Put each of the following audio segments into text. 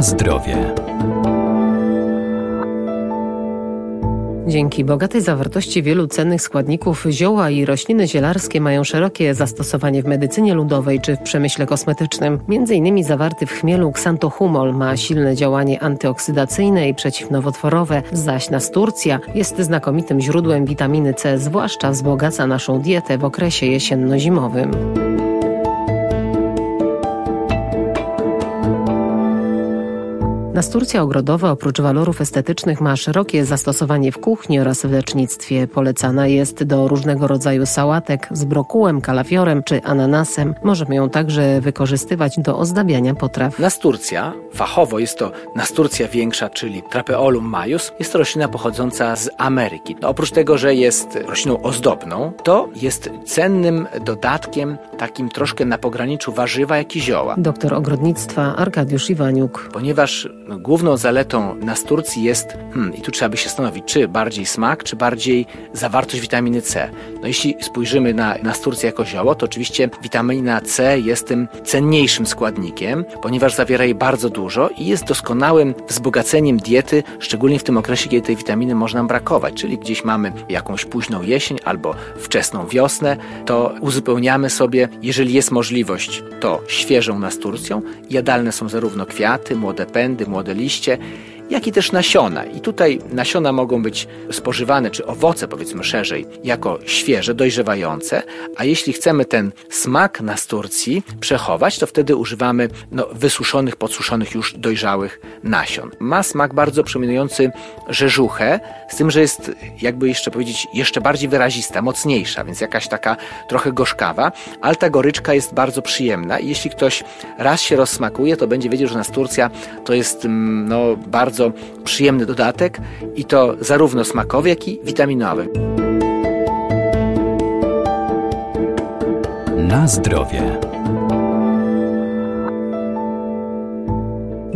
Zdrowie. Dzięki bogatej zawartości wielu cennych składników zioła i rośliny zielarskie mają szerokie zastosowanie w medycynie ludowej czy w przemyśle kosmetycznym. Między innymi zawarty w chmielu ksantohumol ma silne działanie antyoksydacyjne i przeciwnowotworowe, zaś nasturcja jest znakomitym źródłem witaminy C, zwłaszcza wzbogaca naszą dietę w okresie jesienno-zimowym. Nasturcja ogrodowa oprócz walorów estetycznych ma szerokie zastosowanie w kuchni oraz w lecznictwie. Polecana jest do różnego rodzaju sałatek z brokułem, kalafiorem czy ananasem. Możemy ją także wykorzystywać do ozdabiania potraw. Nasturcja, fachowo jest to nasturcja większa, czyli Trapeolum majus, jest to roślina pochodząca z Ameryki. No, oprócz tego, że jest rośliną ozdobną, to jest cennym dodatkiem, takim troszkę na pograniczu warzywa, jak i zioła. Doktor ogrodnictwa Arkadiusz Iwaniuk. Ponieważ główną zaletą nasturcji jest, hmm, i tu trzeba by się zastanowić, czy bardziej smak, czy bardziej zawartość witaminy C. No jeśli spojrzymy na nasturcję jako zioło, to oczywiście witamina C jest tym cenniejszym składnikiem, ponieważ zawiera jej bardzo dużo i jest doskonałym wzbogaceniem diety, szczególnie w tym okresie, kiedy tej witaminy może nam brakować, czyli gdzieś mamy jakąś późną jesień albo wczesną wiosnę, to uzupełniamy sobie, jeżeli jest możliwość, to świeżą nasturcją. Jadalne są zarówno kwiaty, młode pędy, młode liście, jak i też nasiona. I tutaj nasiona mogą być spożywane, czy owoce powiedzmy szerzej, jako świeże, dojrzewające, a jeśli chcemy ten smak nasturcji przechować, to wtedy używamy no, wysuszonych, podsuszonych już dojrzałych nasion. Ma smak bardzo przypominający rzeżuchę, z tym, że jest jakby jeszcze powiedzieć jeszcze bardziej wyrazista, mocniejsza, więc jakaś taka trochę gorzkawa, ale ta goryczka jest bardzo przyjemna i jeśli ktoś raz się rozsmakuje, to będzie wiedział, że nasturcja to jest mm, no, bardzo bardzo przyjemny dodatek i to zarówno smakowy, jak i witaminowy. Na zdrowie.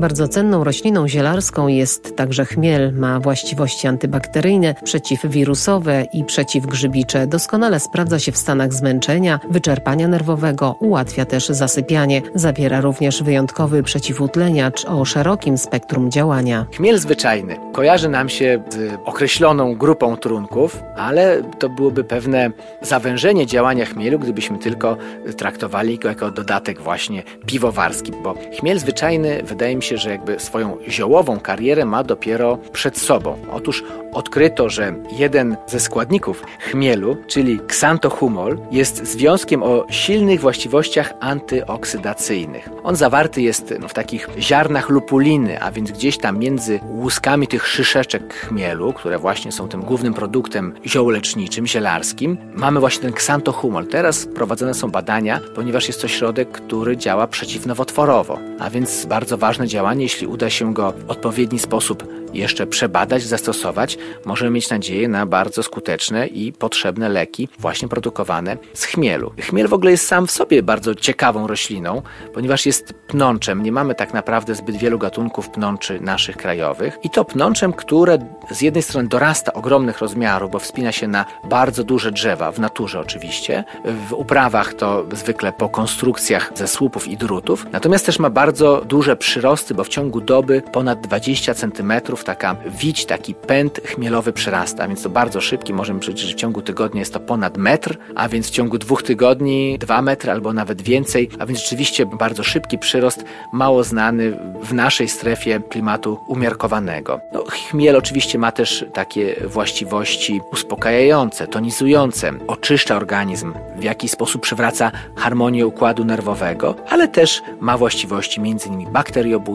Bardzo cenną rośliną zielarską jest także chmiel. Ma właściwości antybakteryjne, przeciwwirusowe i przeciwgrzybicze. Doskonale sprawdza się w stanach zmęczenia, wyczerpania nerwowego, ułatwia też zasypianie. Zawiera również wyjątkowy przeciwutleniacz o szerokim spektrum działania. Chmiel zwyczajny kojarzy nam się z określoną grupą trunków, ale to byłoby pewne zawężenie działania chmielu, gdybyśmy tylko traktowali go jako dodatek właśnie piwowarski, bo chmiel zwyczajny wydaje mi się, że jakby swoją ziołową karierę ma dopiero przed sobą. Otóż odkryto, że jeden ze składników chmielu, czyli ksantohumol, jest związkiem o silnych właściwościach antyoksydacyjnych. On zawarty jest no, w takich ziarnach lupuliny, a więc gdzieś tam między łuskami tych szyszeczek chmielu, które właśnie są tym głównym produktem ziołoleczniczym, zielarskim, mamy właśnie ten ksantohumol. Teraz prowadzone są badania, ponieważ jest to środek, który działa przeciwnowotworowo, a więc bardzo ważne działanie, jeśli uda się go w odpowiedni sposób jeszcze przebadać, zastosować, możemy mieć nadzieję na bardzo skuteczne i potrzebne leki właśnie produkowane z chmielu. Chmiel w ogóle jest sam w sobie bardzo ciekawą rośliną, ponieważ jest pnączem. Nie mamy tak naprawdę zbyt wielu gatunków pnączy naszych krajowych i to pnączem, które z jednej strony dorasta ogromnych rozmiarów, bo wspina się na bardzo duże drzewa, w naturze oczywiście. W uprawach to zwykle po konstrukcjach ze słupów i drutów. Natomiast też ma bardzo duże przyrosty, bo w ciągu doby ponad 20 cm taka wić, taki pęd chmielowy przyrasta, więc to bardzo szybki. Możemy powiedzieć, że w ciągu tygodnia jest to ponad metr, a więc w ciągu dwóch tygodni dwa metry albo nawet więcej, a więc rzeczywiście bardzo szybki przyrost, mało znany w naszej strefie klimatu umiarkowanego. No, chmiel oczywiście ma też takie właściwości uspokajające, tonizujące, oczyszcza organizm, w jakiś sposób przywraca harmonię układu nerwowego, ale też ma właściwości m.in. bakteriobójcze,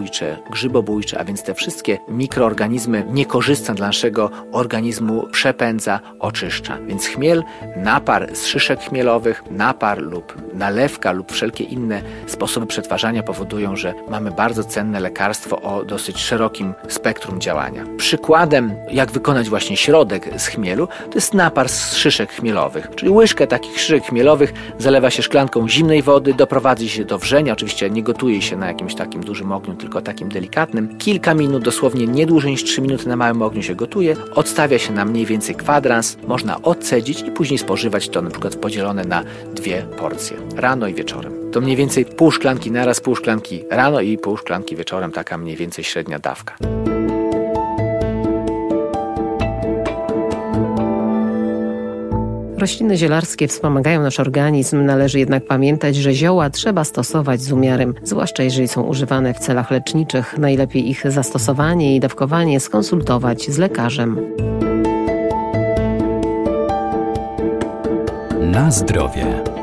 grzybobójcze, a więc te wszystkie mikroorganizmy niekorzystne dla naszego organizmu przepędza, oczyszcza. Więc chmiel, napar z szyszek chmielowych, napar lub nalewka lub wszelkie inne sposoby przetwarzania powodują, że mamy bardzo cenne lekarstwo o dosyć szerokim spektrum działania. Przykładem, jak wykonać właśnie środek z chmielu, to jest napar z szyszek chmielowych, czyli łyżkę takich szyszek chmielowych zalewa się szklanką zimnej wody, doprowadzi się do wrzenia, oczywiście nie gotuje się na jakimś takim dużym ogniu, tylko takim delikatnym. Kilka minut, dosłownie nie dłużej niż 3 minuty na małym ogniu się gotuje. Odstawia się na mniej więcej kwadrans. Można odcedzić i później spożywać to na przykład podzielone na dwie porcje. Rano i wieczorem. To mniej więcej pół szklanki naraz, pół szklanki rano i pół szklanki wieczorem. Taka mniej więcej średnia dawka. Rośliny zielarskie wspomagają nasz organizm, należy jednak pamiętać, że zioła trzeba stosować z umiarem, zwłaszcza jeżeli są używane w celach leczniczych. Najlepiej ich zastosowanie i dawkowanie skonsultować z lekarzem. Na zdrowie.